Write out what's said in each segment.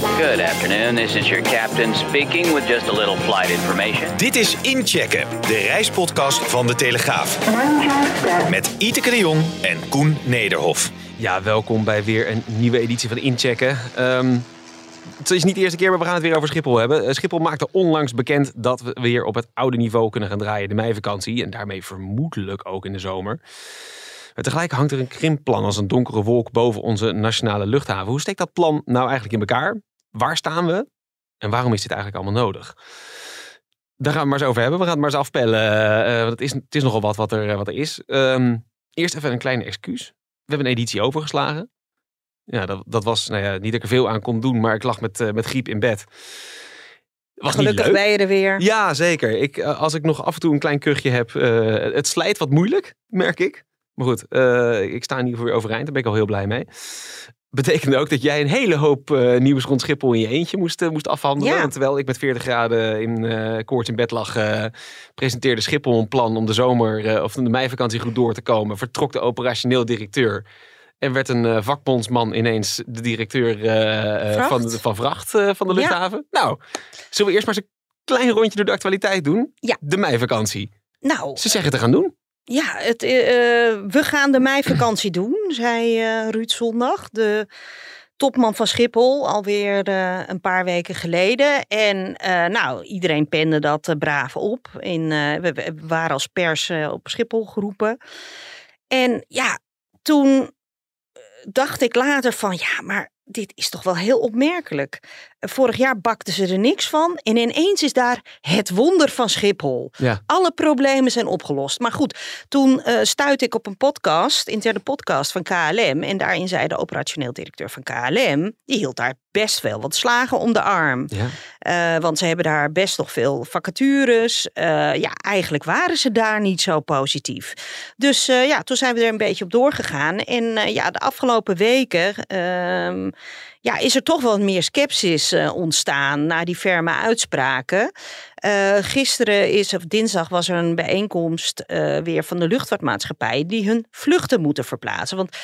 Good afternoon, this is your captain speaking with just a little flight information. Dit is Inchecken, de reispodcast van De Telegraaf. Met Iteke de Jong en Koen Nederhof. Ja, welkom bij weer een nieuwe editie van Inchecken. Ehm, het is niet de eerste keer, maar we gaan het weer over Schiphol hebben. Eh, Schiphol maakte onlangs bekend dat we weer op het oude niveau kunnen gaan draaien de meivakantie. En daarmee vermoedelijk ook in de zomer. Maar tegelijk hangt er een krimpplan als een donkere wolk boven onze nationale luchthaven. Hoe steekt dat plan nou eigenlijk in elkaar? Waar staan we? En waarom is dit eigenlijk allemaal nodig? Daar gaan we maar eens over hebben. We gaan het maar eens afpellen. Uh, het is, het is nogal wat wat er, wat er is. Um, eerst even een kleine excuus. We hebben een editie overgeslagen. Ja, dat, dat was nou ja, niet dat ik er veel aan kon doen, maar ik lag met, uh, met griep in bed. Was Gelukkig ben je er weer. Ja, zeker. Ik, als ik nog af en toe een klein kuchje heb, het slijt wat moeilijk, merk ik. Maar goed, ik sta in ieder geval weer overeind. Daar ben ik al heel blij mee betekende ook dat jij een hele hoop uh, nieuws rond Schiphol in je eentje moest, uh, moest afhandelen. Ja. Terwijl ik met 40 graden in uh, koorts in bed lag, presenteerde Schiphol een plan om de zomer of de meivakantie goed door te komen. Vertrok de operationeel directeur. En werd een vakbondsman ineens de directeur van, van vracht van de luchthaven. Ja. Nou, zullen we eerst maar eens een klein rondje door de actualiteit doen? Ja. De meivakantie. Nou. Ze zeggen te gaan doen. Ja, het, uh, we gaan de meivakantie doen, zei uh, Ruud Zondag, de topman van Schiphol, alweer uh, een paar weken geleden. En nou, iedereen pende dat braaf op. In, we, we, waren als pers op Schiphol geroepen. En ja, toen dacht ik later van, ja, maar dit is toch wel heel opmerkelijk. Vorig jaar bakten ze er niks van. En ineens is daar het wonder van Schiphol. Ja. Alle problemen zijn opgelost. Maar goed, toen uh, stuitte ik op een podcast, interne podcast van KLM. En daarin zei de operationeel directeur van KLM, die hield daar best wel wat slagen om de arm. Ja. Uh, want ze hebben daar best nog veel vacatures. Uh, ja, eigenlijk waren ze daar niet zo positief. Dus ja, toen zijn we er een beetje op doorgegaan. En ja, de afgelopen weken ehm, ja, is er toch wel meer sceptisch uh, ontstaan na die ferme uitspraken. Uh, gisteren is, of dinsdag was er een bijeenkomst uh, weer van de luchtvaartmaatschappij die hun vluchten moeten verplaatsen. Want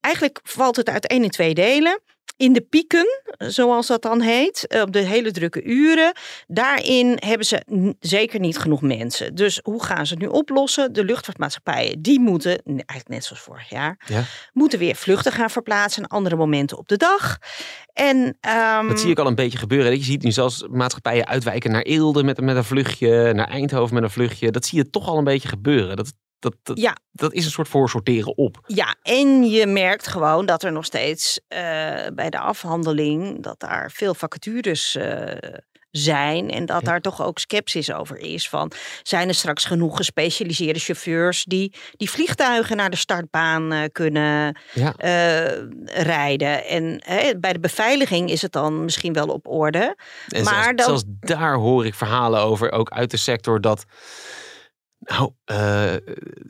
eigenlijk valt het uit één in twee delen in de pieken, zoals dat dan heet, eh, op de hele drukke uren, daarin hebben ze zeker niet genoeg mensen. Dus hoe gaan ze het nu oplossen? De luchtvaartmaatschappijen, die moeten, eigenlijk net zoals vorig jaar, ja. moeten weer vluchten gaan verplaatsen aan andere momenten op de dag. En, um... Dat zie ik al een beetje gebeuren. Je ziet nu zelfs maatschappijen uitwijken naar Eelde met, met een vluchtje, naar Eindhoven met een vluchtje. Dat zie je toch al een beetje gebeuren. Dat, dat, dat, ja. dat is een soort voorsorteren op. Ja, en je merkt gewoon dat er nog steeds uh, bij de afhandeling, dat daar veel vacatures uh, zijn en dat ja. daar toch ook sceptisch over is van zijn er straks genoeg gespecialiseerde chauffeurs die die vliegtuigen naar de startbaan uh, kunnen ja. rijden en bij de beveiliging is het dan misschien wel op orde en maar zelfs, dan... zelfs daar hoor ik verhalen over ook uit de sector dat nou, uh,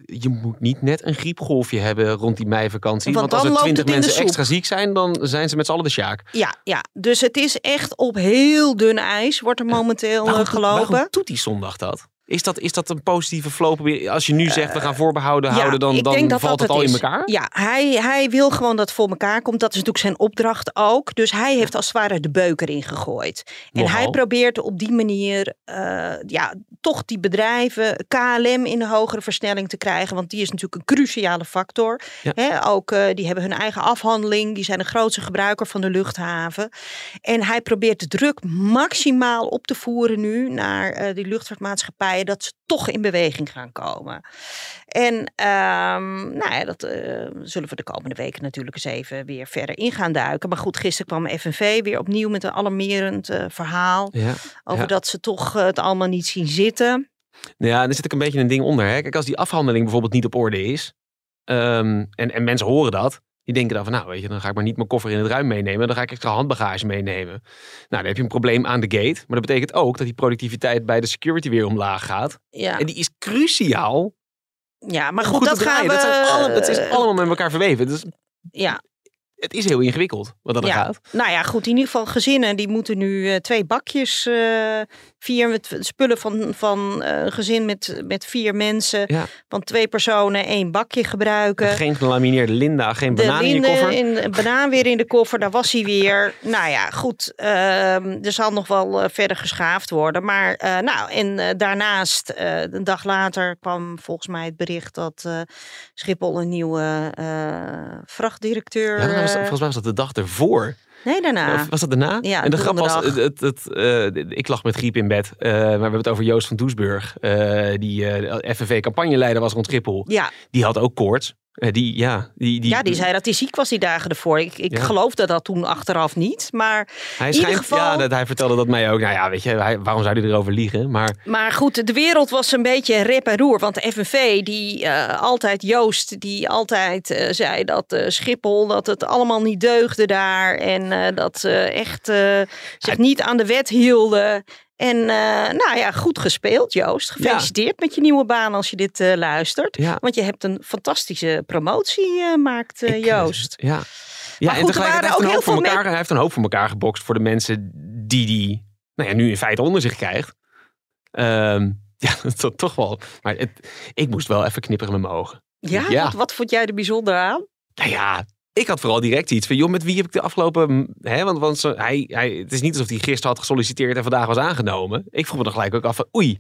je moet niet net een griepgolfje hebben rond die meivakantie. Want, want als er twintig mensen extra ziek zijn, dan zijn ze met z'n allen de sjaak. Ja, ja, dus het is echt op heel dun ijs, wordt er momenteel waarom, gelopen. Waarom doet die zondag dat? Is dat, is dat een positieve flow? Als je nu zegt, we gaan voorbehouden ja, houden, dan, dan dat valt dat het al is. in elkaar? Ja, hij, hij wil gewoon dat het voor elkaar komt. Dat is natuurlijk zijn opdracht ook. Dus hij heeft als het ware de beuker ingegooid. En Nogal. hij probeert op die manier uh, ja, toch die bedrijven, KLM in een hogere versnelling te krijgen. Want die is natuurlijk een cruciale factor. Ja. He, ook uh, die hebben hun eigen afhandeling. Die zijn de grootste gebruiker van de luchthaven. En hij probeert de druk maximaal op te voeren nu naar die Dat ze toch in beweging gaan komen. En um, nou ja, dat uh, zullen we de komende weken natuurlijk eens even weer verder in gaan duiken. Maar goed, gisteren kwam FNV weer opnieuw met een alarmerend uh, verhaal. Ja, over ja. dat ze toch uh, het allemaal niet zien zitten. Ja, er zit ook een beetje een ding onder. Hè? Kijk, als die afhandeling bijvoorbeeld niet op orde is. Um, en, en mensen horen dat. Die denken dan van, nou weet je, dan ga ik maar niet mijn koffer in het ruim meenemen. Dan ga ik extra handbagage meenemen. Nou, dan heb je een probleem aan de gate. Maar dat betekent ook dat die productiviteit bij de security weer omlaag gaat. Ja, En die is cruciaal. ja maar goed, dat gaan we... Dat, zijn alle, dat is allemaal met elkaar verweven. Dus Ja, het is heel ingewikkeld wat dat Ja. gaat. Nou ja, goed. In ieder geval gezinnen die moeten nu eh, twee bakjes, eh, vier met spullen van, van eh, een gezin met, met vier mensen. Ja. Van twee personen één bakje gebruiken. Geen gelamineerde Linda, geen de banaan in linde koffer. in de banaan weer in de koffer, daar was hij weer. Nou ja, goed. ehm, er zal nog wel eh, verder geschaafd worden. Maar eh, nou, en daarnaast, een dag later, kwam volgens mij het bericht dat Schiphol een nieuwe vrachtdirecteur. Ja, was, volgens mij was dat de dag ervoor. Nee, daarna. Was dat daarna? Ja, en de grap was, het, het, het, eh, ik lag met griep in bed. eh, maar we hebben het over Joost van Doesburg. eh, die FNV-campagneleider was rond Schiphol. Ja, Die had ook koorts. Eh, die, ja, die, die, ja, die zei dat hij ziek was die dagen ervoor. Ik, ik Ja. geloofde dat toen achteraf niet. Maar, hij in ieder geval- ja, dat, hij vertelde dat mij ook. Nou ja, weet je, hij, waarom zou hij erover liegen? Maar maar goed, de wereld was een beetje rep en roer. Want de FNV, die eh, altijd, Joost, die altijd eh, zei dat Schiphol, dat het allemaal niet deugde daar. En dat ze echt zich niet aan de wet hielden. En eh, nou ja, goed gespeeld Joost. Gefeliciteerd met je nieuwe baan als je dit eh, luistert. ja, Want je hebt een fantastische promotie, eh, maakt ik, Joost. Ja. Ja, goed, er tegelijkertijd heeft ook een heel hoop voor veel elkaar, hij heeft een hoop voor elkaar gebokst voor de mensen die die nou ja, nu in feite onder zich krijgt. Ehm, ja, dat toch wel. Maar het, ik moest wel even knipperen met mijn ogen. Ja, Ja. Wat, wat vond jij er bijzonder aan? Nou ja, ik had vooral direct iets van, joh, met wie heb ik de afgelopen... Hè, want want hij, hij, het is niet alsof hij gisteren had gesolliciteerd en vandaag was aangenomen. Ik vroeg me dan gelijk ook af van, oei.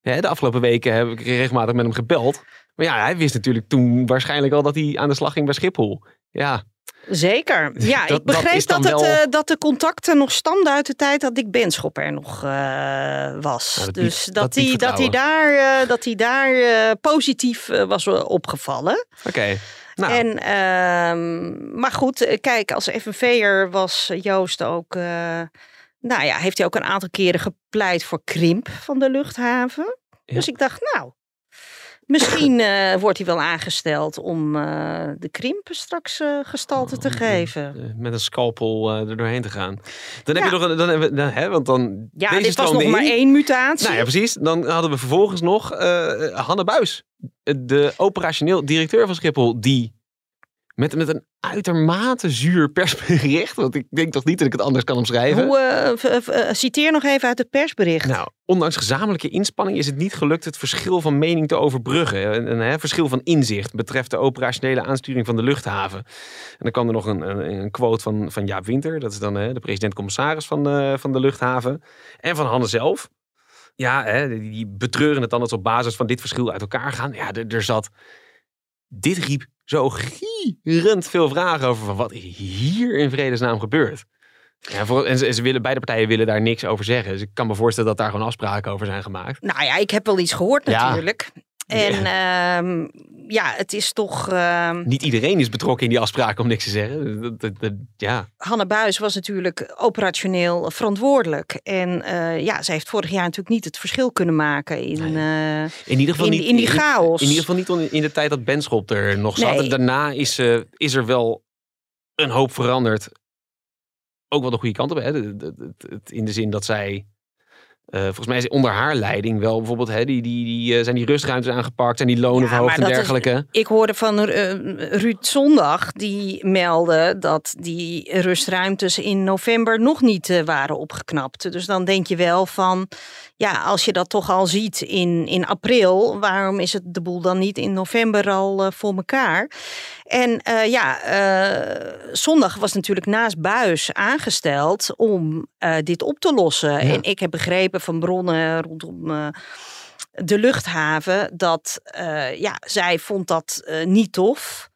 Hè, de afgelopen weken heb ik regelmatig met hem gebeld. Maar ja, hij wist natuurlijk toen waarschijnlijk al dat hij aan de slag ging bij Schiphol. Ja, Zeker. Ja, Dat- ik begreep dat het, wel- eh, dat de contacten nog stamden uit de tijd dat Dick Benschop er nog eh, was. Nou, dus dat, hij, dat hij daar, eh, dat hij daar positief was opgevallen. oké. Nou, En, ehm, maar goed, eh, kijk, als FNV'er was Joost ook... eh, nou ja, heeft hij ook een aantal keren gepleit voor krimp van de luchthaven. Ja. Dus ik dacht, nou, misschien eh, wordt hij wel aangesteld om eh, de krimp straks eh, gestalte te geven. eh, met een scalpel er doorheen te gaan. Dan heb Ja. je nog een, dan hebben dan, hè, want dan Ja, deze dit was nog maar één mutatie. Nou ja, precies. Dan hadden we vervolgens nog Hanne Buis, de operationeel directeur van Schiphol, die met, met een uitermate zuur persbericht, want ik denk toch niet dat ik het anders kan omschrijven. Hoe, eh, v- eh, citeer nog even uit het persbericht. Nou, ondanks gezamenlijke inspanning is het niet gelukt het verschil van mening te overbruggen. Een, verschil van inzicht betreft de operationele aansturing van de luchthaven. En dan kwam er nog een, een, een quote van, van Jaap Winter, dat is dan hè, de president-commissaris van van de luchthaven. En van Hanne zelf. Ja, hè, die, betreuren het dan dat ze op basis van dit verschil uit elkaar gaan. Ja, er zat... Dit riep zo gierend veel vragen over van wat is hier in vredesnaam gebeurd. Ja, voor, en ze, ze willen, beide partijen willen daar niks over zeggen. Dus ik kan me voorstellen dat daar gewoon afspraken over zijn gemaakt. Nou ja, ik heb wel iets gehoord Ja. En ehm, ja, het is toch... ehm, Niet iedereen is betrokken in die afspraken om niks te zeggen. Dat, dat- dat- ja, Hanne Buis was natuurlijk operationeel verantwoordelijk. En eh, ja, ze heeft vorig jaar natuurlijk niet het verschil kunnen maken in... eh, in ieder geval In- niet in die chaos. In, ieder geval niet in de tijd dat Benschop er nog zat. Nee. En daarna is, eh, is er wel een hoop veranderd. Ook wel de goede kant op. Hè? In de zin dat zij. Eh, volgens mij is onder haar leiding wel bijvoorbeeld. Hè, die, die, die, eh, zijn die rustruimtes aangepakt. Zijn die lonen Ja, verhoogd en is- dergelijke. Ik hoorde van eh, Ruud Zondag, die meldde dat die rustruimtes in november nog niet waren opgeknapt. Dus dan denk je wel van, ja, als je dat toch al ziet in, in april, waarom is het de boel dan niet in november al voor elkaar? En eh, ja, eh, zondag was natuurlijk naast Buis aangesteld om eh, dit op te lossen. En ik heb begrepen van bronnen rondom de luchthaven dat ja, zij vond dat niet tof.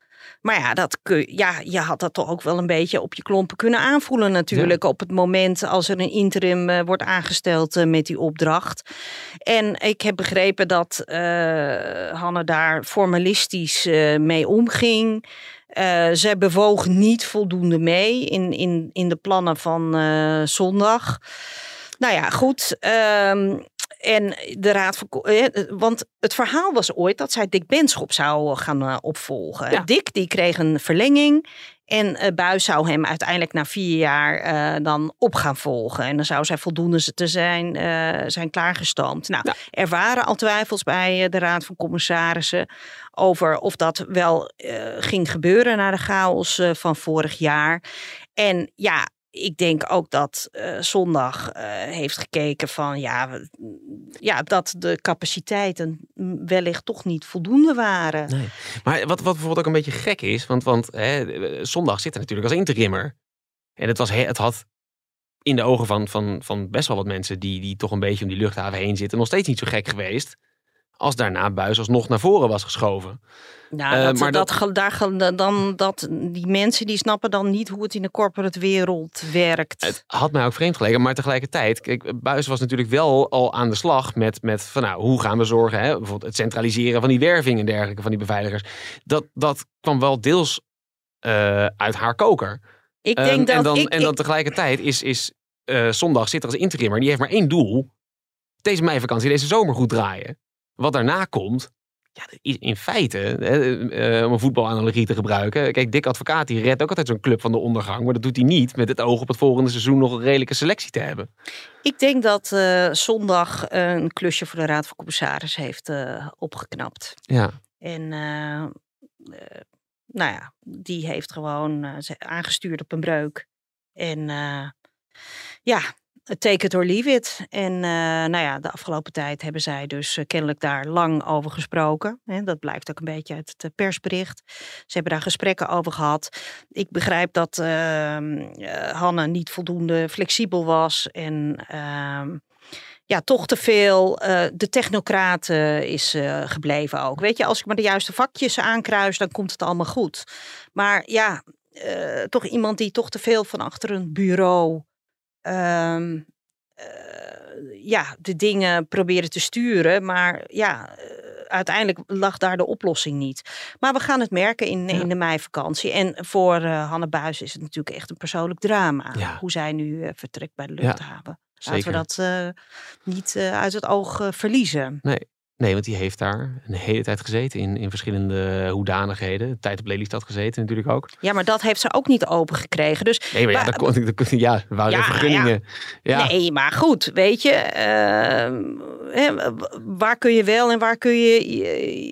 Maar ja, dat kun, ja, je had dat toch ook wel een beetje op je klompen kunnen aanvoelen natuurlijk. Op het moment als er een interim eh, wordt aangesteld eh, met die opdracht. En ik heb begrepen dat eh Hanne daar formalistisch mee omging. Zij bewoog niet voldoende mee in, in, in de plannen van zondag. Nou ja, goed. ehm, en de raad van. eh, Want het verhaal was ooit dat zij Dick Benschop zou gaan eh, opvolgen. Ja. Dick die kreeg een verlenging. En eh Buis zou hem uiteindelijk na vier jaar eh, dan op gaan volgen. En dan zou zij voldoende te zijn, eh, zijn klaargestoomd. Nou, Ja. er waren al twijfels bij eh, de Raad van Commissarissen over of dat wel eh, ging gebeuren na de chaos eh, van vorig jaar. En ja, ik denk ook dat eh, zondag eh, heeft gekeken van ja, ja, dat de capaciteiten wellicht toch niet voldoende waren. Nee. Maar wat, wat bijvoorbeeld ook een beetje gek is, want, want hè, zondag zit er natuurlijk als interimmer. En het, was, he- het had in de ogen van, van, van best wel wat mensen die, die toch een beetje om die luchthaven heen zitten, nog steeds niet zo gek geweest. Als daarna Buis alsnog naar voren was geschoven. Nou, dat, maar dat, dat- daar, dan, dat, die mensen die snappen dan niet hoe het in de corporate wereld werkt. Het had mij ook vreemd geleken, maar tegelijkertijd, kijk, Buis was natuurlijk wel al aan de slag met, met van nou, hoe gaan we zorgen, hè, bijvoorbeeld het centraliseren van die werving en dergelijke van die beveiligers. Dat, dat kwam wel deels eh, uit haar koker. ik Ehm, denk dat en dan, ik, en dan ik- tegelijkertijd is, is eh, zondag zit er als interimmer. Die heeft maar één doel. Deze meivakantie, deze zomer goed draaien. Wat daarna komt, ja, in feite, hè, eh, om een voetbalanalogie te gebruiken. Kijk, Dick Advocaat die redt ook altijd zo'n club van de ondergang. Maar dat doet hij niet met het oog op het volgende seizoen nog een redelijke selectie te hebben. ik denk dat eh, zondag een klusje voor de Raad van Commissaris heeft eh, opgeknapt. Ja, En nou ja, die heeft gewoon aangestuurd op een breuk. En ja, take it or leave it. En eh, nou ja, de afgelopen tijd hebben zij dus eh, kennelijk daar lang over gesproken. Hè, dat blijkt ook een beetje uit het eh, persbericht. Ze hebben daar gesprekken over gehad. Ik begrijp dat eh, Hanne niet voldoende flexibel was. En ehm, ja, toch te veel de technocraat is gebleven ook. Weet je, als ik maar de juiste vakjes aankruis, dan komt het allemaal goed. Maar ja, toch iemand die toch te veel van achter een bureau ehm, eh, ja, de dingen proberen te sturen. Maar ja, eh, uiteindelijk lag daar de oplossing niet. Maar we gaan het merken in, in de meivakantie. En voor eh Hanne Buis is het natuurlijk echt een persoonlijk drama. Ja. Hoe zij nu vertrekt bij de luchthaven. Laten zeker. we dat niet uit het oog verliezen. Nee, want die heeft daar een hele tijd gezeten in, in verschillende hoedanigheden. Tijd op Lelystad gezeten natuurlijk ook. Ja, maar dat heeft ze ook niet open gekregen. Dus Nee, maar ja, dat kon, dat kon- ja waren Ja, er vergunningen. Ja, Nee, maar goed, weet je, ehm, waar kun je wel en waar kun je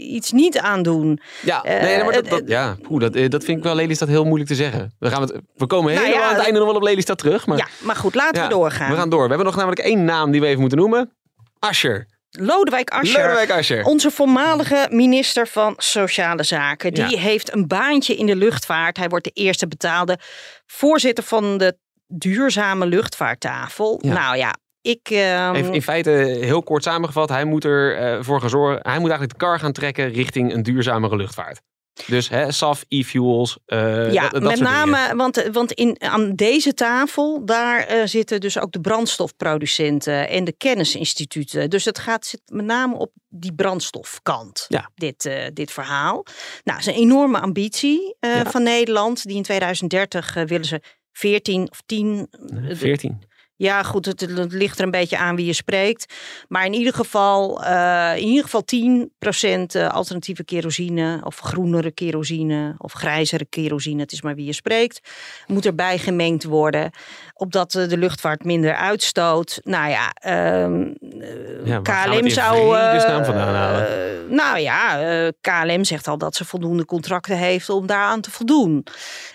iets niet aan doen? ja, Eh, nee, maar dat, eh, dat, ja dat, eh, dat vind ik wel Lelystad heel moeilijk te zeggen. We, gaan het, we komen Nou helemaal aan het einde nog wel op Lelystad terug. Maar ja, maar goed, laten we doorgaan. we gaan door. We hebben nog namelijk één naam die we even moeten noemen. Ascher. Lodewijk Asscher. Lodewijk Asscher. Onze voormalige minister van Sociale Zaken. Die Ja. heeft een baantje in de luchtvaart. Hij wordt de eerste betaalde voorzitter van de duurzame luchtvaarttafel. Ja. Nou ja, ik... Even in feite heel kort samengevat. Hij moet ervoor voor gaan zorgen. Hij moet eigenlijk de kar gaan trekken richting een duurzamere luchtvaart. Dus hè, SAF, e-fuels. eh, ja, dat, dat met dingen. name, want, want in, aan deze tafel, daar eh, zitten dus ook de brandstofproducenten en de kennisinstituten. Dus het gaat zit met name op die brandstofkant, Ja. dit, eh, dit verhaal. Nou, is een enorme ambitie eh, Ja. van Nederland. Die in 2030 eh, willen ze 14 of 10. eh, 14. Ja, goed, het, ligt er een beetje aan wie je spreekt. Maar in ieder geval, eh, in ieder geval 10% eh, alternatieve kerosine of groenere kerosine of grijzere kerosine, het is maar wie je spreekt, moet erbij gemengd worden. Opdat eh, de luchtvaart minder uitstoot. Nou ja, ehm, eh, Ja, KLM zou. halen? eh, nou ja, KLM zegt al dat ze voldoende contracten heeft om daaraan te voldoen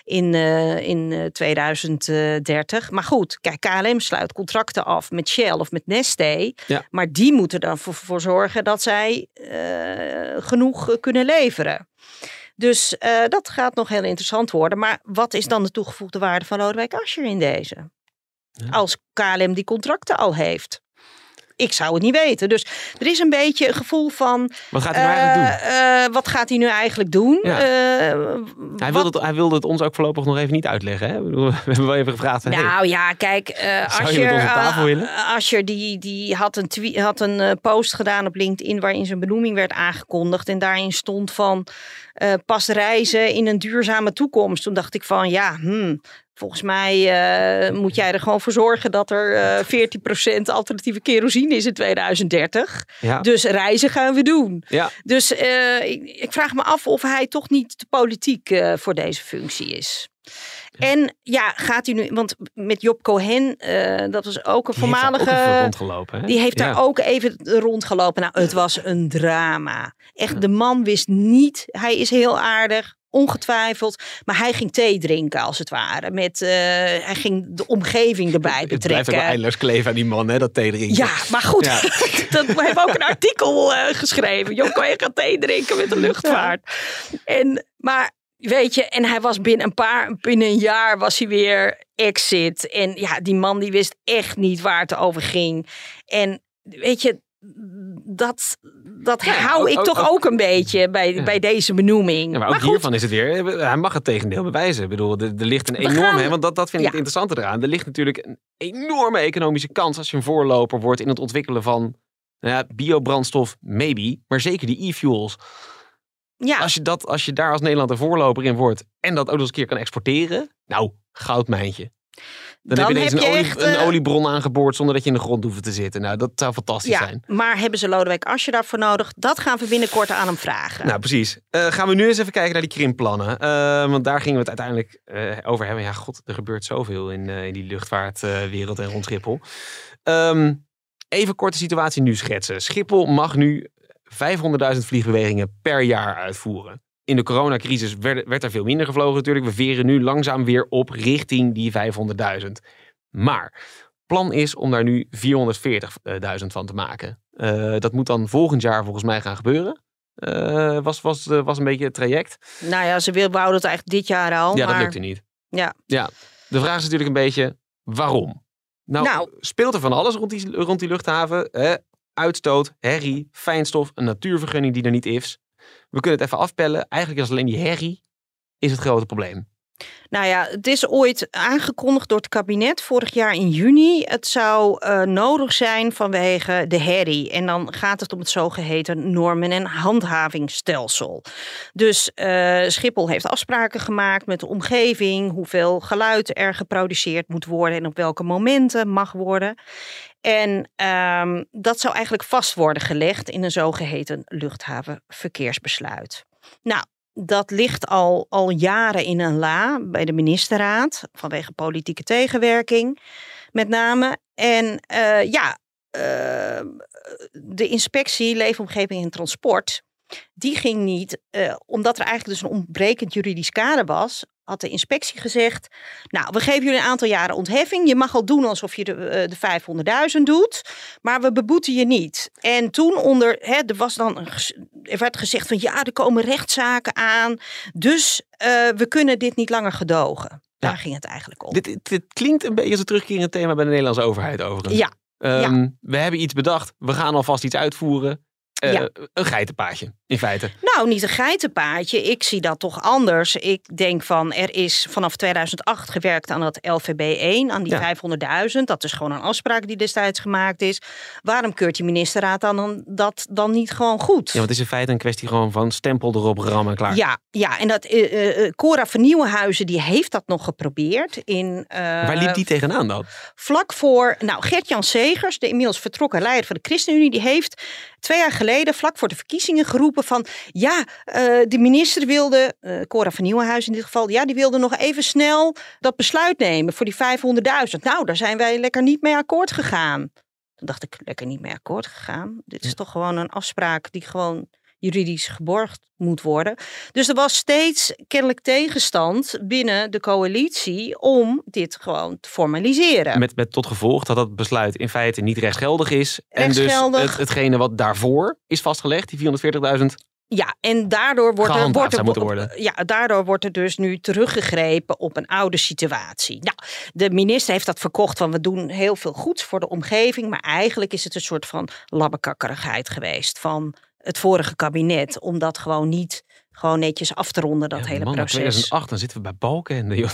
in, in eh, 2030. Maar goed, kijk, KLM sluit contracten af met Shell of met Neste. Ja. Maar die moeten er voor, voor zorgen dat zij genoeg kunnen leveren. Dus eh, dat gaat nog heel interessant worden. Maar wat is dan de toegevoegde waarde van Lodewijk Asscher in deze? Als KLM die contracten al heeft. Ik zou het niet weten. Dus er is een beetje een gevoel van. Wat gaat hij nou eigenlijk doen? eh, eh, wat gaat hij nu eigenlijk doen? Ja. Eh, Hij wilde, het, hij wilde het ons ook voorlopig nog even niet uitleggen. Hè? We hebben wel even gevraagd. hey, Nou ja, kijk, eh Zou je eh, die, die had een, twe- had een eh, post gedaan op LinkedIn waarin zijn benoeming werd aangekondigd. En daarin stond van eh, pas reizen in een duurzame toekomst. Toen dacht ik van ja, hmm, Volgens mij eh, moet jij er gewoon voor zorgen dat er eh 14% alternatieve kerosine is in 2030. Ja. Dus reizen gaan we doen. ja. Dus eh, ik, ik vraag me af of hij toch niet te politiek voor deze functie is. En ja, gaat hij nu, want met Job Cohen, dat was ook een Die heeft daar voormalige. ook even rondgelopen. Hè? Die heeft Ja. daar ook even rondgelopen. Nou, het was een drama. Echt, de man wist niet. Hij is heel aardig, ongetwijfeld. Maar hij ging thee drinken, als het ware. Met, eh, hij ging de omgeving erbij Het blijft betrekken. wel eindeloos kleven aan die man, hè, dat thee drinken. Ja, maar goed, Ja. dat heeft ook een artikel eh, geschreven. Job Cohen gaat thee drinken met de luchtvaart. En, maar weet je, en hij was binnen een paar, binnen een jaar was hij weer exit. En ja, die man die wist echt niet waar het over ging. En weet je, dat, dat Ja, hou ook- ik ook- toch ook- ook een beetje bij, Ja. bij deze benoeming. Ja, maar ook hiervan is het weer, hij mag het tegendeel bewijzen. Ik bedoel, er, er ligt een enorme, gaan- want dat, dat vind ik het interessante eraan. Er ligt natuurlijk een enorme economische kans als je een voorloper wordt in het ontwikkelen van nou ja, biobrandstof, maybe, maar zeker die e-fuels. ja, Als je, dat, als je daar als Nederland een voorloper in wordt en dat ook nog eens een keer kan exporteren, nou, goudmijntje. Dan, Dan heb je ineens heb een, olie, echt, een eh, oliebron aangeboord zonder dat je in de grond hoeft te zitten. Nou, dat zou fantastisch ja, zijn. maar hebben ze Lodewijk Asscher daarvoor nodig? Dat gaan we binnenkort aan hem vragen. Nou, precies. Eh, gaan we nu eens even kijken naar die krimpplannen. Eh, want daar gingen we het uiteindelijk over hebben. Ja, god, er gebeurt zoveel in, in die luchtvaartwereld en rond Schiphol. Ehm, even kort de situatie nu schetsen. Schiphol mag nu 500.000 vliegbewegingen per jaar uitvoeren. In de coronacrisis werd, werd er veel minder gevlogen natuurlijk. We veren nu langzaam weer op richting die 500.000. Maar plan is om daar nu 440.000 van te maken. Eh, dat moet dan volgend jaar volgens mij gaan gebeuren. Eh, was, was, eh, was een beetje het traject. Nou ja, ze wil- wouden het eigenlijk dit jaar al. ja, maar... dat lukte niet. Ja. ja. De vraag is natuurlijk een beetje, waarom? Nou, Nou. speelt er van alles rond die, rond die luchthaven. Hè? Uitstoot, herrie, fijnstof, een natuurvergunning die er niet is. We kunnen het even afpellen. Eigenlijk is alleen die herrie is het grote probleem. Nou ja, het is ooit aangekondigd door het kabinet vorig jaar in juni. Het zou eh, nodig zijn vanwege de herrie. En dan gaat het om het zogeheten normen- en handhavingsstelsel. Dus eh, Schiphol heeft afspraken gemaakt met de omgeving. Hoeveel geluid er geproduceerd moet worden en op welke momenten mag worden. En ehm, dat zou eigenlijk vast worden gelegd in een zogeheten luchthavenverkeersbesluit. Nou, dat ligt al, al jaren in een la bij de ministerraad vanwege politieke tegenwerking met name. En eh, ja, eh, de inspectie Leefomgeving en Transport, die ging niet, eh, omdat er eigenlijk dus een ontbrekend juridisch kader was, had de inspectie gezegd, nou, we geven jullie een aantal jaren ontheffing. Je mag al doen alsof je de, eh, de 500.000 doet, maar we beboeten je niet. En toen onder, hè, er was dan, een er werd gezegd van ja, er komen rechtszaken aan, dus eh, we kunnen dit niet langer gedogen. Daar ging het eigenlijk om. Dit, dit, dit klinkt een beetje als een terugkerend thema bij de Nederlandse overheid overigens. Ja, Ehm, We hebben iets bedacht. We gaan alvast iets uitvoeren. Eh, Ja. Een geitenpaadje, in feite. Nou, niet een geitenpaadje. Ik zie dat toch anders. Ik denk van, er is vanaf 2008 gewerkt aan dat LVB1, aan die Ja. 500.000. Dat is gewoon een afspraak die destijds gemaakt is. Waarom keurt die ministerraad dan dat dan niet gewoon goed? Ja, want het is in feite een kwestie gewoon van stempel erop, ram en klaar. Ja, ja, en dat eh, eh, Cora van Nieuwenhuizen die heeft dat nog geprobeerd in. eh, Waar liep die tegenaan dan? Vlak voor, nou, Gert-Jan Segers, de inmiddels vertrokken leider van de ChristenUnie, die heeft twee jaar geleden, vlak voor de verkiezingen, geroepen van, ja, eh, de minister wilde, eh Cora van Nieuwenhuizen in dit geval, ja, die wilde nog even snel dat besluit nemen voor die 500.000. Nou, daar zijn wij lekker niet mee akkoord gegaan. Toen dacht ik, lekker niet mee akkoord gegaan. Dit is toch gewoon een afspraak die gewoon juridisch geborgd moet worden. Dus er was steeds kennelijk tegenstand binnen de coalitie om dit gewoon te formaliseren. Met, met tot gevolg dat dat besluit in feite niet rechtsgeldig is. En dus het, hetgene wat daarvoor is vastgelegd, die 440.000. Ja, en daardoor wordt er, wordt er, worden. Ja, daardoor wordt er dus nu teruggegrepen op een oude situatie. Nou, de minister heeft dat verkocht van we doen heel veel goeds voor de omgeving. Maar eigenlijk is het een soort van labbekakkerigheid geweest van het vorige kabinet. Om dat gewoon niet gewoon netjes af te ronden, dat Ja, hele man, proces. 2008, dan zitten we bij Balken. joh.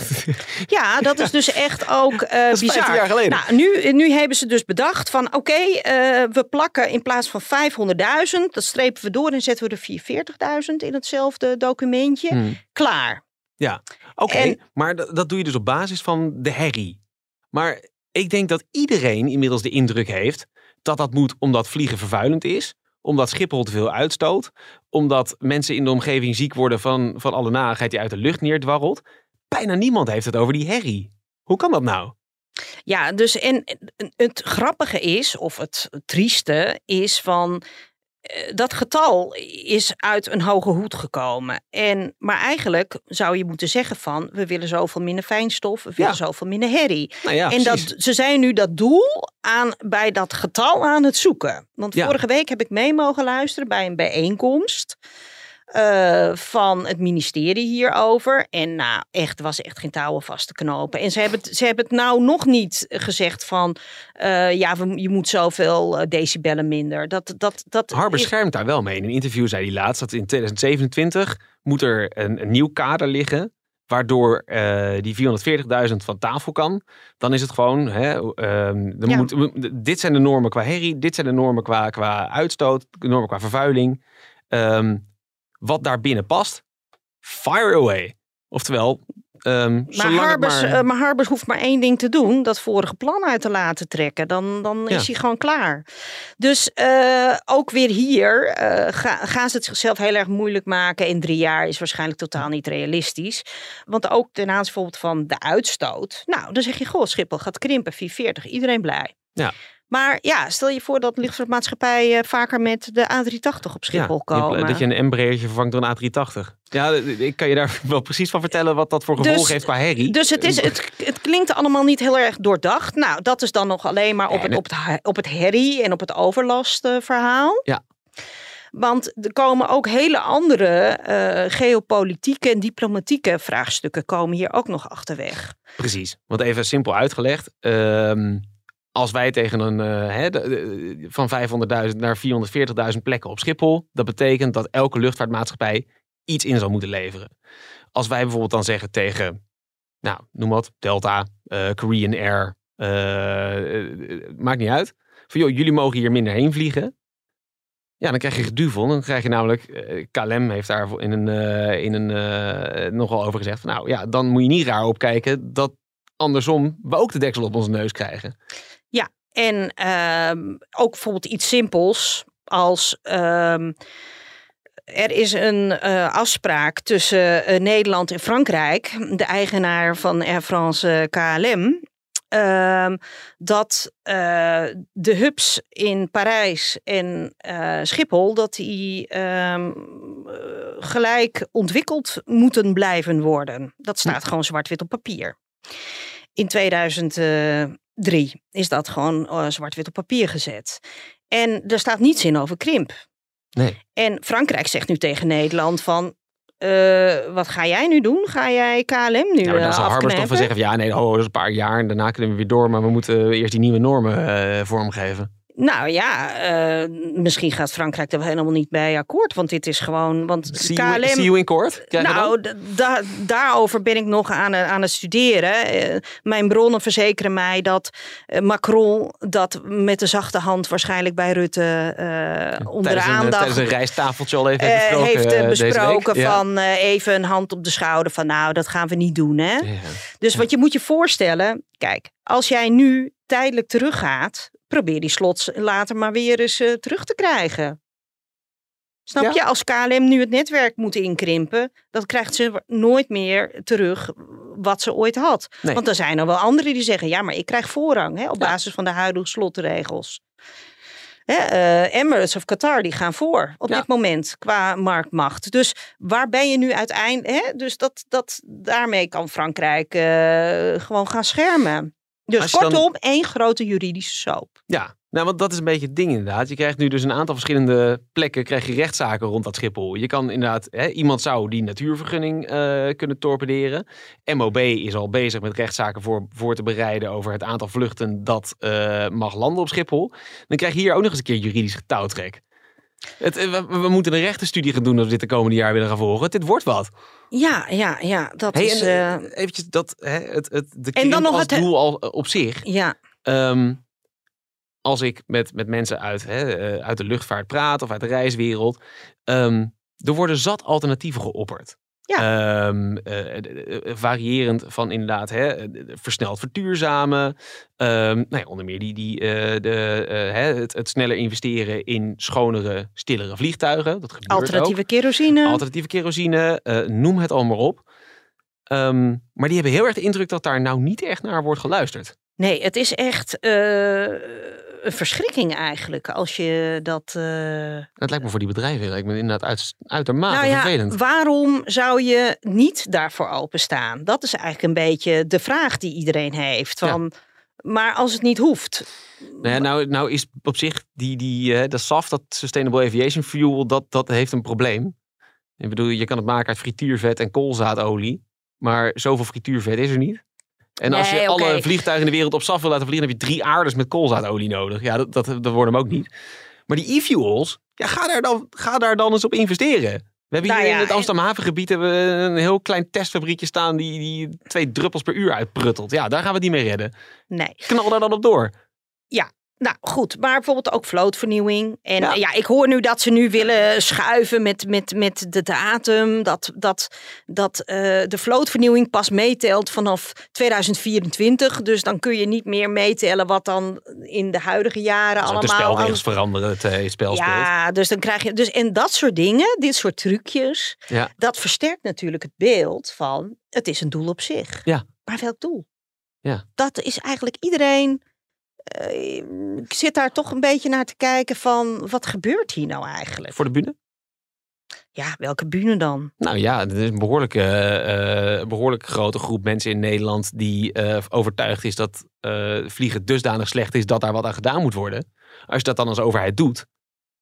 Ja, dat is dus echt ook eh is 15 bizar. jaar geleden. Nou, nu, nu hebben ze dus bedacht van oké, eh, we plakken in plaats van 500.000, dat strepen we door en zetten we er 440.000 in hetzelfde documentje. Hmm. Klaar. Oké, En- maar dat doe je dus op basis van de herrie. Maar ik denk dat iedereen inmiddels de indruk heeft dat dat moet omdat vliegen vervuilend is. Omdat Schiphol te veel uitstoot. Omdat mensen in de omgeving ziek worden van, van alle narigheid die uit de lucht neerdwarrelt. Bijna niemand heeft het over die herrie. Hoe kan dat nou? Ja, dus en het grappige is, of het trieste, is van dat getal is uit een hoge hoed gekomen. En, maar eigenlijk zou je moeten zeggen van, we willen zoveel minder fijnstof, we willen Ja. zoveel minder herrie. Nou ja, en dat, ze zijn nu dat doel aan, bij dat getal aan het zoeken. Want Ja. vorige week heb ik mee mogen luisteren bij een bijeenkomst. Eh, van het ministerie hierover. En nou, echt, was echt geen touwen vast te knopen. En ze hebben het, ze hebben het nou nog niet gezegd van... eh, ja, we, je moet zoveel eh, decibellen minder. Dat, dat, dat Harber is- schermt daar wel mee. In een interview zei hij laatst dat in 2027 moet er een, een nieuw kader liggen. Waardoor eh, die 440.000 van tafel kan. Dan is het gewoon. Hè, ehm, Ja. moet, dit zijn de normen qua herrie. Dit zijn de normen qua, qua uitstoot. De normen qua vervuiling. Ehm, wat daar binnen past. Fire away. Oftewel. ehm Maar Harbers, maar- eh, maar Harbers hoeft maar één ding te doen: dat vorige plan uit te laten trekken. Dan, dan Ja. is hij gewoon klaar. Dus eh, ook weer hier eh, ga- gaan ze het zichzelf heel erg moeilijk maken. In drie jaar is waarschijnlijk totaal niet realistisch. Want ook ten aanzien bijvoorbeeld van de uitstoot. Nou, dan zeg je: Goh, Schiphol gaat krimpen, 440, iedereen blij. Ja. Maar ja, stel je voor dat luchtvaartmaatschappijen vaker met de A380 op Schiphol ja, pla- komen. Dat je een Embraertje vervangt door een A380. Ja, ik kan je daar wel precies van vertellen wat dat voor gevolgen Dus- heeft qua herrie. Dus het, is, het, het klinkt allemaal niet heel erg doordacht. Nou, dat is dan nog alleen maar op, het, op, het, ha- op het herrie en op het overlastverhaal. Ja. Want er komen ook hele andere eh, geopolitieke en diplomatieke vraagstukken komen hier ook nog achterweg. Precies. Want even simpel uitgelegd. ehm, als wij tegen een eh, van 500.000 naar 440.000 plekken op Schiphol. Dat betekent dat elke luchtvaartmaatschappij iets in zal moeten leveren. Als wij bijvoorbeeld dan zeggen tegen, nou noem wat, Delta, eh, Korean Air, eh, maakt niet uit. Van joh, jullie mogen hier minder heen vliegen. Ja, dan krijg je geduvel. Dan krijg je namelijk, KLM heeft daar in een, in een nogal over gezegd. Van, nou ja, dan moet je niet raar opkijken dat andersom we ook de deksel op onze neus krijgen. En ehm, ook bijvoorbeeld iets simpels als ehm, er is een eh, afspraak tussen eh, Nederland en Frankrijk, de eigenaar van Air France eh, KLM. ehm, dat de hubs in Parijs en Schiphol dat die gelijk ontwikkeld moeten blijven worden. Dat staat gewoon zwart-wit op papier. In 2003 is dat gewoon eh, zwart-wit op papier gezet. En er staat niets in over krimp. Nee. En Frankrijk zegt nu tegen Nederland van... eh, wat ga jij nu doen? Ga jij KLM nu Nou, dan zal Harbers toch van zeggen van ja, nee, oh, dat is een paar jaar en daarna kunnen we weer door. Maar we moeten eerst die nieuwe normen eh, vormgeven. Nou ja, eh, misschien gaat Frankrijk er wel helemaal niet bij akkoord. Want dit is gewoon... Want See KLM... you, see you in court? Krijg? Nou, da- daarover ben ik nog aan, aan het studeren. Eh, mijn bronnen verzekeren mij dat eh, Macron dat met de zachte hand waarschijnlijk bij Rutte onder de tijdens, een, aandacht tijdens een rijsttafeltje al even heeft besproken. heeft besproken Ja. van even een hand op de schouder van nou, dat gaan we niet doen. Hè? Ja. Dus wat je moet je voorstellen, kijk, als jij nu tijdelijk teruggaat, probeer die slots later maar weer eens eh, terug te krijgen. Snap Ja. je? Als KLM nu het netwerk moet inkrimpen, dan krijgt ze nooit meer terug wat ze ooit had. Nee. Want er zijn er wel anderen die zeggen, ja, maar ik krijg voorrang hè, op Ja. basis van de huidige slotregels. Hè, eh, Emirates of Qatar die gaan voor op Ja. dit moment qua marktmacht. Dus waar ben je nu uiteindelijk? Hè? Dus dat, dat, daarmee kan Frankrijk eh, gewoon gaan schermen. Dus dan- kortom, één grote juridische soap. Ja, nou, want dat is een beetje het ding inderdaad. Je krijgt nu dus een aantal verschillende plekken krijg je rechtszaken rond dat Schiphol. Je kan inderdaad, hè, iemand zou die natuurvergunning eh, kunnen torpederen. MOB is al bezig met rechtszaken voor, voor te bereiden over het aantal vluchten dat eh, mag landen op Schiphol. Dan krijg je hier ook nog eens een keer juridisch getouwtrek. Het, eh, we, we moeten een rechtenstudie gaan doen als we dit de komende jaar willen gaan volgen. Dit wordt wat. Ja, ja, ja. Dat Hey, is. en, eh, eh, eventjes dat, hè, het, het, de En dan nog het, hè- doel al eh, op zich. ja, Ehm, als ik met, met mensen uit, hè, eh, uit de luchtvaart praat of uit de reiswereld. ehm, er worden zat alternatieven geopperd. Ja. Ehm, eh, eh, variërend van inderdaad hè, eh, versneld verduurzamen. Ehm, nou ja, onder meer die, die, de, hè, het, het sneller investeren in schonere, stillere vliegtuigen. Dat gebeurt Alternatieve ook. kerosine. Alternatieve kerosine, noem het allemaal op. Ehm, maar die hebben heel erg de indruk dat daar nou niet echt naar wordt geluisterd. Nee, het is echt een verschrikking eigenlijk als je dat. eh, Het lijkt me voor die bedrijven lijkt me inderdaad uit, uitermate nou ja, vervelend. waarom zou je niet daarvoor openstaan? Dat is eigenlijk een beetje de vraag die iedereen heeft. Van, Maar als het niet hoeft. Nou, ja, nou, nou is op zich die, die, dat SAF, dat Sustainable Aviation Fuel, dat, dat heeft een probleem. Ik bedoel, je kan het maken uit frituurvet en koolzaadolie. Maar zoveel frituurvet is er niet. En als je alle vliegtuigen in de wereld op SAF wil laten vliegen, heb je drie aarders met koolzaadolie nodig. Ja, dat, dat, dat wordt hem ook niet. Maar die e-fuels, ja, ga, daar dan, ga daar dan eens op investeren. We hebben Nou hier ja, in het Amsterdam havengebied hebben we een heel klein testfabriekje staan die, die twee druppels per uur uitpruttelt. Ja, daar gaan we niet mee redden. Nee. Knal daar dan op door. Nou goed, maar bijvoorbeeld ook vlootvernieuwing. En Ja. ja. ik hoor nu dat ze nu willen schuiven met, met, met de datum. Dat, dat, dat eh, de vlootvernieuwing pas meetelt vanaf 2024. Dus dan kun je niet meer meetellen wat dan in de huidige jaren de allemaal. aan- spelregels veranderen, het, eh, het spel speelt. ja, dus dan krijg je. Dus en dat soort dingen, dit soort trucjes, Ja. dat versterkt natuurlijk het beeld van het is een doel op zich. Ja. Maar welk doel? Ja. Dat is eigenlijk iedereen. Eh, ik zit daar toch een beetje naar te kijken van wat gebeurt hier nou eigenlijk? Voor de bühne? Ja, welke bühne dan? Nou ja, het is een behoorlijk, eh, eh, behoorlijk grote groep mensen in Nederland die overtuigd is dat vliegen dusdanig slecht is dat daar wat aan gedaan moet worden. Als je dat dan als overheid doet,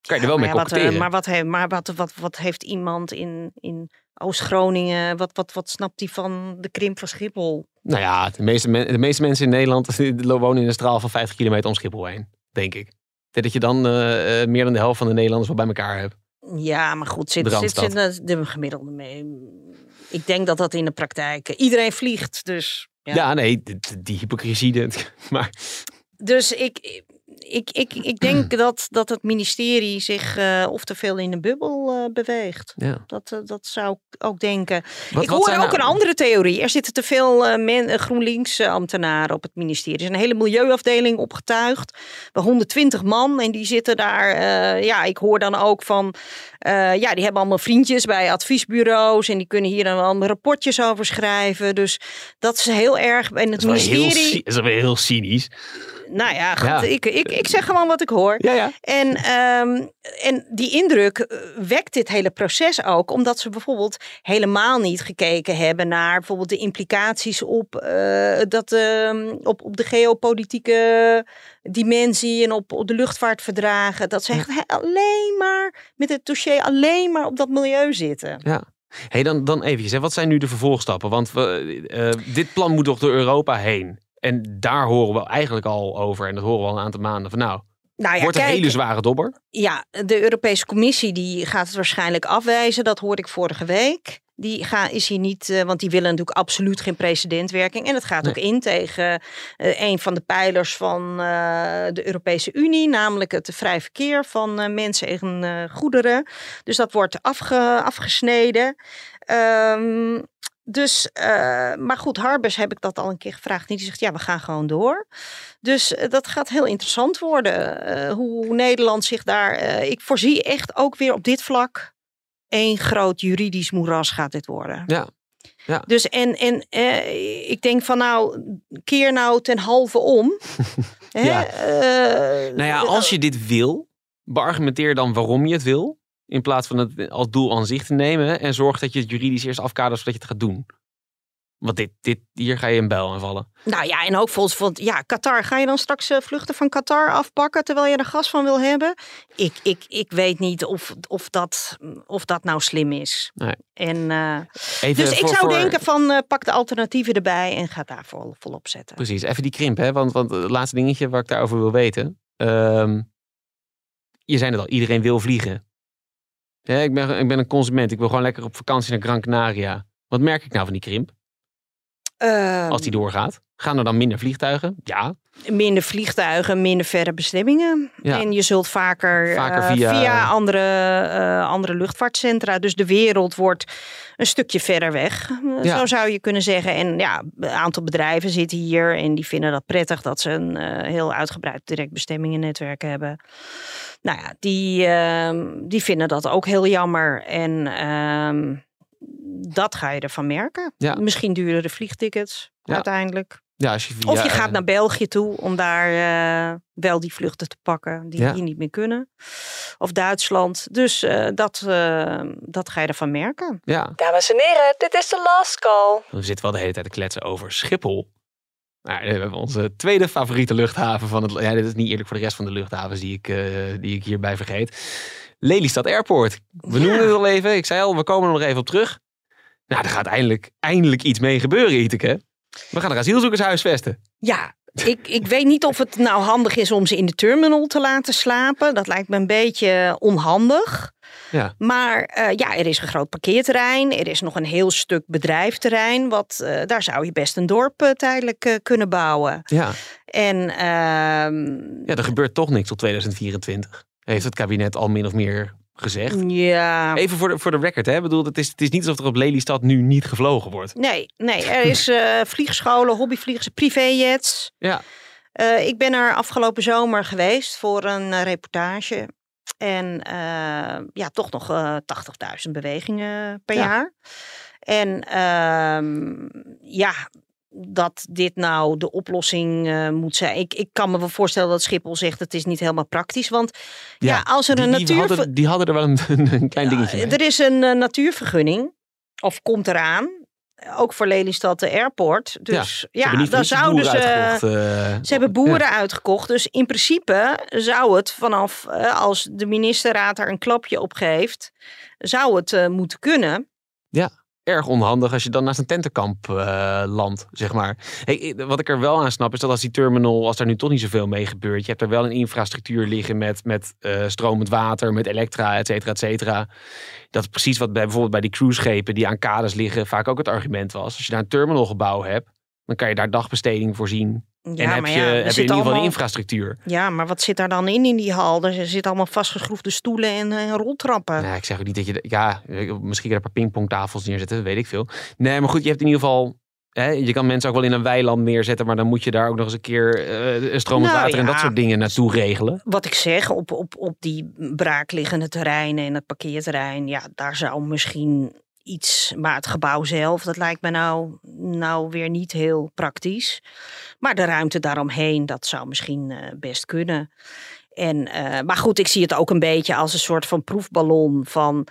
kan je er wel mee maar ja, wat, maar wat, maar wat, wat, wat heeft iemand in, in Oost-Groningen, wat, wat, wat snapt hij van de krimp van Schiphol? Nou ja, de meeste, men- de meeste mensen in Nederland wonen in een straal van 50 kilometer om Schiphol heen, denk ik. Dat je dan eh, eh, meer dan de helft van de Nederlanders wel bij elkaar hebt. Ja, maar goed, zit, De zit, zit de, de gemiddelde mee. Ik denk dat dat in de praktijk. eh, Iedereen vliegt, dus. Ja, Ja. nee, die, die hypocrisie. Maar Dus ik, ik, ik, ik denk dat, dat het ministerie zich eh, of te veel in de bubbel eh, beweegt. ja. Dat, eh, dat zou ik ook denken. Wat, ik wat hoor ook nou- een andere theorie. Er zitten te veel men, GroenLinks-ambtenaren op het ministerie. Er is een hele milieuafdeling opgetuigd. Bij 120 man. En die zitten daar. ja, ik hoor dan ook van. ja, die hebben allemaal vriendjes bij adviesbureaus. En die kunnen hier dan allemaal rapportjes over schrijven. Dus dat is heel erg. En het Dat heel, ministerie. cy- dat is wel heel cynisch. Nou ja, goed, Ja. Ik, ik, ik zeg gewoon wat ik hoor. Ja, ja. En, ehm, en die indruk eh, wekt dit hele proces ook, omdat ze bijvoorbeeld helemaal niet gekeken hebben naar bijvoorbeeld de implicaties op, eh, dat, ehm, op, op de geopolitieke dimensie en op, op de luchtvaartverdragen. Dat ze echt alleen maar met het dossier alleen maar op dat milieu zitten. Ja. Hey, dan, dan eventjes, hè. wat zijn nu de vervolgstappen? Want we, eh, dit plan moet toch door Europa heen? En daar horen we eigenlijk al over, en dat horen we al een aantal maanden van nou, Nou ja, wordt een kijk, hele zware dobber. Ja, de Europese Commissie die gaat het waarschijnlijk afwijzen. Dat hoorde ik vorige week. Die ga, is hier niet, eh, want die willen natuurlijk absoluut geen precedentwerking. En het gaat ook in tegen eh, een van de pijlers van eh, de Europese Unie, namelijk het vrij verkeer van mensen en goederen. Dus dat wordt afge, afgesneden. Ehm, dus, eh, maar goed, Harbers heb ik dat al een keer gevraagd. En die zegt, ja, we gaan gewoon door. Dus eh, dat gaat heel interessant worden. eh, hoe Nederland zich daar. eh, ik voorzie echt ook weer op dit vlak. één groot juridisch moeras gaat dit worden. Ja. Ja. Dus en, en eh, ik denk van nou, keer nou ten halve om. Hè, Ja. eh, Nou ja, als je dit wil, beargumenteer dan waarom je het wil. In plaats van het als doel aan zich te nemen. En zorg dat je het juridisch eerst afkadert zodat je het gaat doen. Want dit, dit, hier ga je een bijl aanvallen. Nou ja, en ook volgens van ja, Qatar. Ga je dan straks eh, vluchten van Qatar afpakken terwijl je er gas van wil hebben? Ik, ik, ik weet niet of, of, dat, of dat nou slim is. Nee. En, eh, Even dus ik zou voor- denken van eh, pak de alternatieven erbij en ga daar vol, volop zetten. Precies, even die krimp. Hè? Want, want het laatste dingetje waar ik daarover wil weten. Ehm, je zei het al, iedereen wil vliegen. Ja, ik, ben, ik ben een consument. Ik wil gewoon lekker op vakantie naar Gran Canaria. Wat merk ik nou van die krimp? Ehm, Als die doorgaat. Gaan er dan minder vliegtuigen? Ja. Minder vliegtuigen, minder verre bestemmingen. Ja. En je zult vaker, Vaker eh, via- andere, eh, andere luchtvaartcentra. Dus de wereld wordt een stukje verder weg. Eh, Ja. Zo zou je kunnen zeggen. En ja, een aantal bedrijven zitten hier en die vinden dat prettig dat ze een heel uitgebreid direct bestemmingennetwerk hebben. Nou ja, die, ehm, die vinden dat ook heel jammer. En ehm, dat ga je ervan merken. Ja. Misschien duurdere vliegtickets Ja. uiteindelijk. Ja als je via, Of je gaat eh, naar België toe om daar eh, wel die vluchten te pakken die Ja. hier niet meer kunnen. Of Duitsland. Dus eh, dat, dat ga je ervan merken. Ja, Dames en heren, dit is de last call. we zitten wel de hele tijd te kletsen over Schiphol. Nou, we hebben onze tweede favoriete luchthaven van het... Ja, dit is niet eerlijk voor de rest van de luchthavens die ik, eh, die ik hierbij vergeet. Lelystad Airport. We Ja. noemen het al even. Ik zei al, we komen er nog even op terug. Nou, er gaat eindelijk, eindelijk iets mee gebeuren, Iteke. We gaan er asielzoekers huisvesten. Ja, ik, ik weet niet of het nou handig is om ze in de terminal te laten slapen. Dat lijkt me een beetje onhandig. Ja. Maar eh, ja, er is een groot parkeerterrein. Er is nog een heel stuk bedrijfterrein. Wat, eh, daar zou je best een dorp eh, tijdelijk kunnen bouwen. Ja. En ehm, ja, er gebeurt toch niks tot 2024. Heeft het kabinet al min of meer gezegd. ja, Even voor de, voor de record, hè. Ik bedoel, het is, het is niet alsof er op Lelystad nu niet gevlogen wordt. Nee, nee, er is eh vliegscholen, hobbyvliegers, privéjets. Ja. Eh, ik ben er afgelopen zomer geweest voor een eh, reportage. En ja, toch nog eh 80.000 bewegingen per Ja. jaar. En ehm, ja, dat dit nou de oplossing eh, moet zijn. Ik, ik kan me wel voorstellen dat Schiphol zegt het is niet helemaal praktisch. Want ja, als er die, een die, natuur... hadden, die hadden er wel een, een klein dingetje. Er is een eh, natuurvergunning, of komt eraan. Ook voor Lelystad de airport. Dus Ze ja, die zouden ze. uitgekocht, eh, Ze hebben ja. boeren uitgekocht. Dus in principe zou het vanaf als de ministerraad er een klapje op geeft, zou het moeten kunnen. Erg onhandig als je dan naast een tentenkamp eh landt, zeg maar. Wat ik er wel aan snap is dat als die terminal, als daar nu toch niet zoveel mee gebeurt, je hebt er wel een infrastructuur liggen met, met eh, stromend water, met elektra, et cetera, et cetera. Dat is precies wat bij, bijvoorbeeld bij die cruiseschepen die aan kades liggen vaak ook het argument was. Als je daar een terminalgebouw hebt, dan kan je daar dagbesteding voorzien. Ja, en heb maar je, ja, heb je in ieder geval allemaal- infrastructuur. Ja, maar wat zit daar dan in in die hal? Er zitten allemaal vastgeschroefde stoelen en, eh, roltrappen. Nou, ik zeg ook niet dat je... Ja, misschien er een paar pingpongtafels neerzetten, dat weet ik veel. Nee, maar goed, je hebt in ieder geval... Hè, je kan mensen ook wel in een weiland neerzetten, maar dan moet je daar ook nog eens een keer eh stromend Nou, water en dat soort dingen naartoe regelen. Wat ik zeg, op, op, op die braakliggende terreinen en het parkeerterrein, ja, daar zou misschien iets. Maar het gebouw zelf, dat lijkt me nou, nou weer niet heel praktisch. Maar de ruimte daaromheen, dat zou misschien eh, best kunnen. En, eh, maar goed, ik zie het ook een beetje als een soort van proefballon van.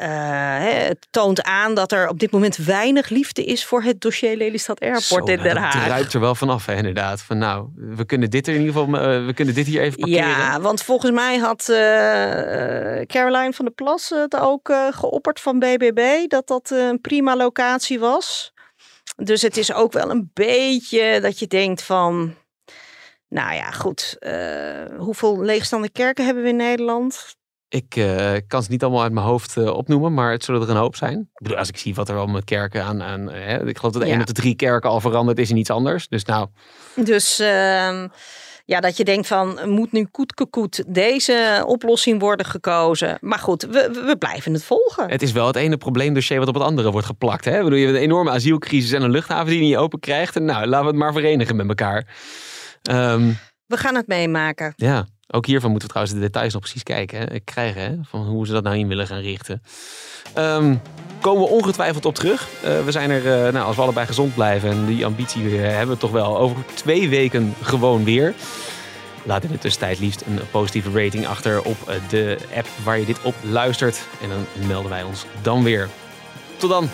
Eh, het toont aan dat er op dit moment weinig liefde is voor het dossier Lelystad Airport Zo, in nou, Den dat Haag. druipt er wel vanaf, hè, inderdaad. Van nou, we kunnen dit er in ieder geval, eh, we kunnen dit hier even parkeren. Ja, want volgens mij had eh, Caroline van der Plas het ook geopperd van BBB dat dat een prima locatie was. Dus het is ook wel een beetje dat je denkt van, nou ja, goed, hoeveel leegstaande kerken hebben we in Nederland? Ik eh, kan ze niet allemaal uit mijn hoofd eh, opnoemen, maar het zullen er een hoop zijn. Ik bedoel, als ik zie wat er al met kerken aan... aan hè, ik geloof dat Ja. een op de drie kerken al veranderd is in iets anders. Dus nou, Dus ehm, ja, dat je denkt van, moet nu koetkekoet deze oplossing worden gekozen? Maar goed, we, we- blijven het volgen. Het is wel het ene probleemdossier wat op het andere wordt geplakt. Hè? Ik bedoel, je hebt een enorme asielcrisis en een luchthaven die niet open krijgt. En nou, laten we het maar verenigen met elkaar. Ehm, We gaan het meemaken. ja, ook hiervan moeten we trouwens de details nog precies kijken. Hè? Krijgen, hè? van hoe ze dat nou in willen gaan richten. Ehm, komen we ongetwijfeld op terug. Eh, we zijn er, eh, nou, als we allebei gezond blijven en die ambitie eh, hebben we toch wel over twee weken gewoon weer. Laat in de tussentijd liefst een positieve rating achter op de app waar je dit op luistert. En dan melden wij ons dan weer. Tot dan!